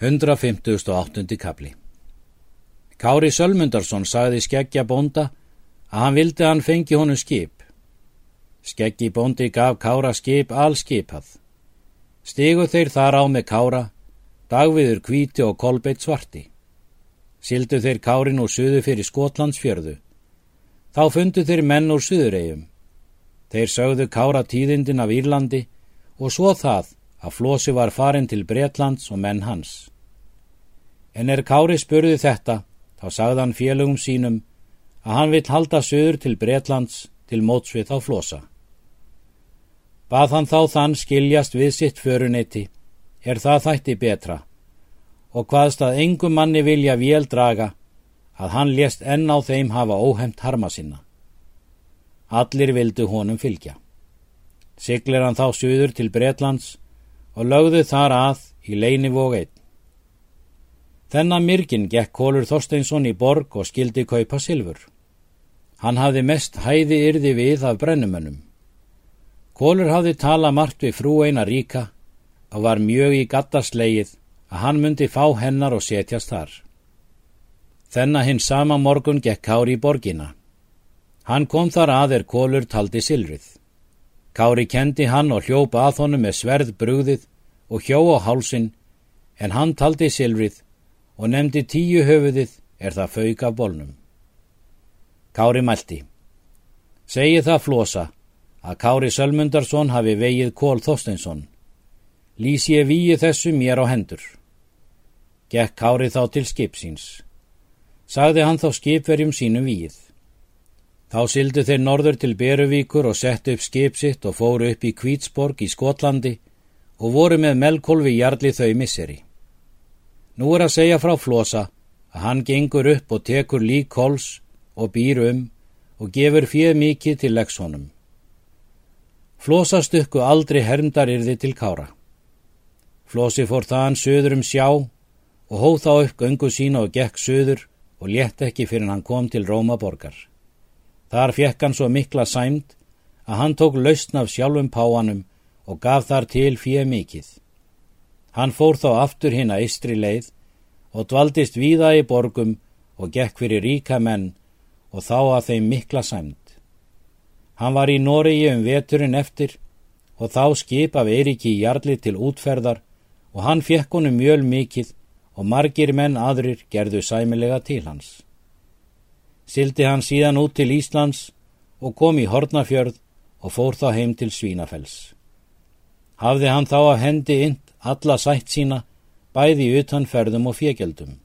158. kapli Kári Sölmundarsson sagði skeggja bónda að hann vildi að hann fengi honum skip. Skeggi bóndi gaf Kára skip allskipað. Stigu þeir þar á með Kára, dagviður kvíti og kolbeitt svarti. Sildu þeir Kárin úr suðu fyrir Skotlandsfjörðu. Þá fundu þeir menn úr suðuregjum. Þeir sögðu Kára tíðindin af Írlandi og svo það að Flósi var farin til Bretlands og menn hans. En er Kári spurði þetta, þá sagðan félögum sínum að hann vill halda söður til Bretlands til mótsvið á Flósa. Bað hann þá þann skiljast við sitt förunetti, er það þætti betra, og hvaðst að engum manni vilja vél draga, að hann lést enn á þeim hafa óhemt harma sinna. Allir vildu honum fylgja. Siglir hann þá söður til Bretlands og lögðu þar að í leinivóg einn. Þennan myrkin gekk Kólur Þorsteinsson í borg og skildi kaupa silfur. Hann hafði mest hæði yrði við af brennumönnum. Kólur hafði tala margt við frú eina ríka og var mjög í gattaslegið að hann myndi fá hennar og setjast þar. Þennan hinn sama morgun gekk Kári í borgina. Hann kom þar að er Kólur taldi silfrið. Kári kendi hann og hljópa að honum með sverð brugðið og hjó á hálsin en hann taldi silfrið og nefndi tíu höfuðið er það fauk af bolnum. Kári mælti. Segji það flosa að Kári Sölmundarsson hafi vegið Kól Þorsteinsson. Lýs ég víi þessu mér á hendur. Gekk Kári þá til skipsins. Sagði hann þá skipverjum sínum víið. Þá sildu þeir norður til Beruvíkur og settu upp skip sitt og fóru upp í Kvítsborg í Skotlandi og voru með melkolvi jarli þau misseri. Nú er að segja frá Flosa að hann gengur upp og tekur lík kols og býr um og gefur fjöð mikið til leksónum. Flosa stukku aldrei hermdar yrði til kára. Flosi fór þaðan söður um sjá og hóð þá upp göngu sína og gekk söður og létt ekki fyrir hann kom til Róma borgar. Þar fjekk hann svo mikla sæmt að hann tók lausn af sjálfum páanum og gaf þar til fyrir mikið. Hann fór þá aftur hinn að istri leið og dvaldist víða í borgum og gekk fyrir ríka menn og þá að þeim mikla sæmt. Hann var í Noregi um veturinn eftir og þá skip af Eiriki í jarli til útferðar og hann fjekk honum mjöl mikið og margir menn aðrir gerðu sæmilega til hans. Sildi hann síðan út til Íslands og kom í Hortnafjörð og fór þá heim til Svínafells. Hafði hann þá að hendi int alla sætt sína bæði utan ferðum og fjegjaldum.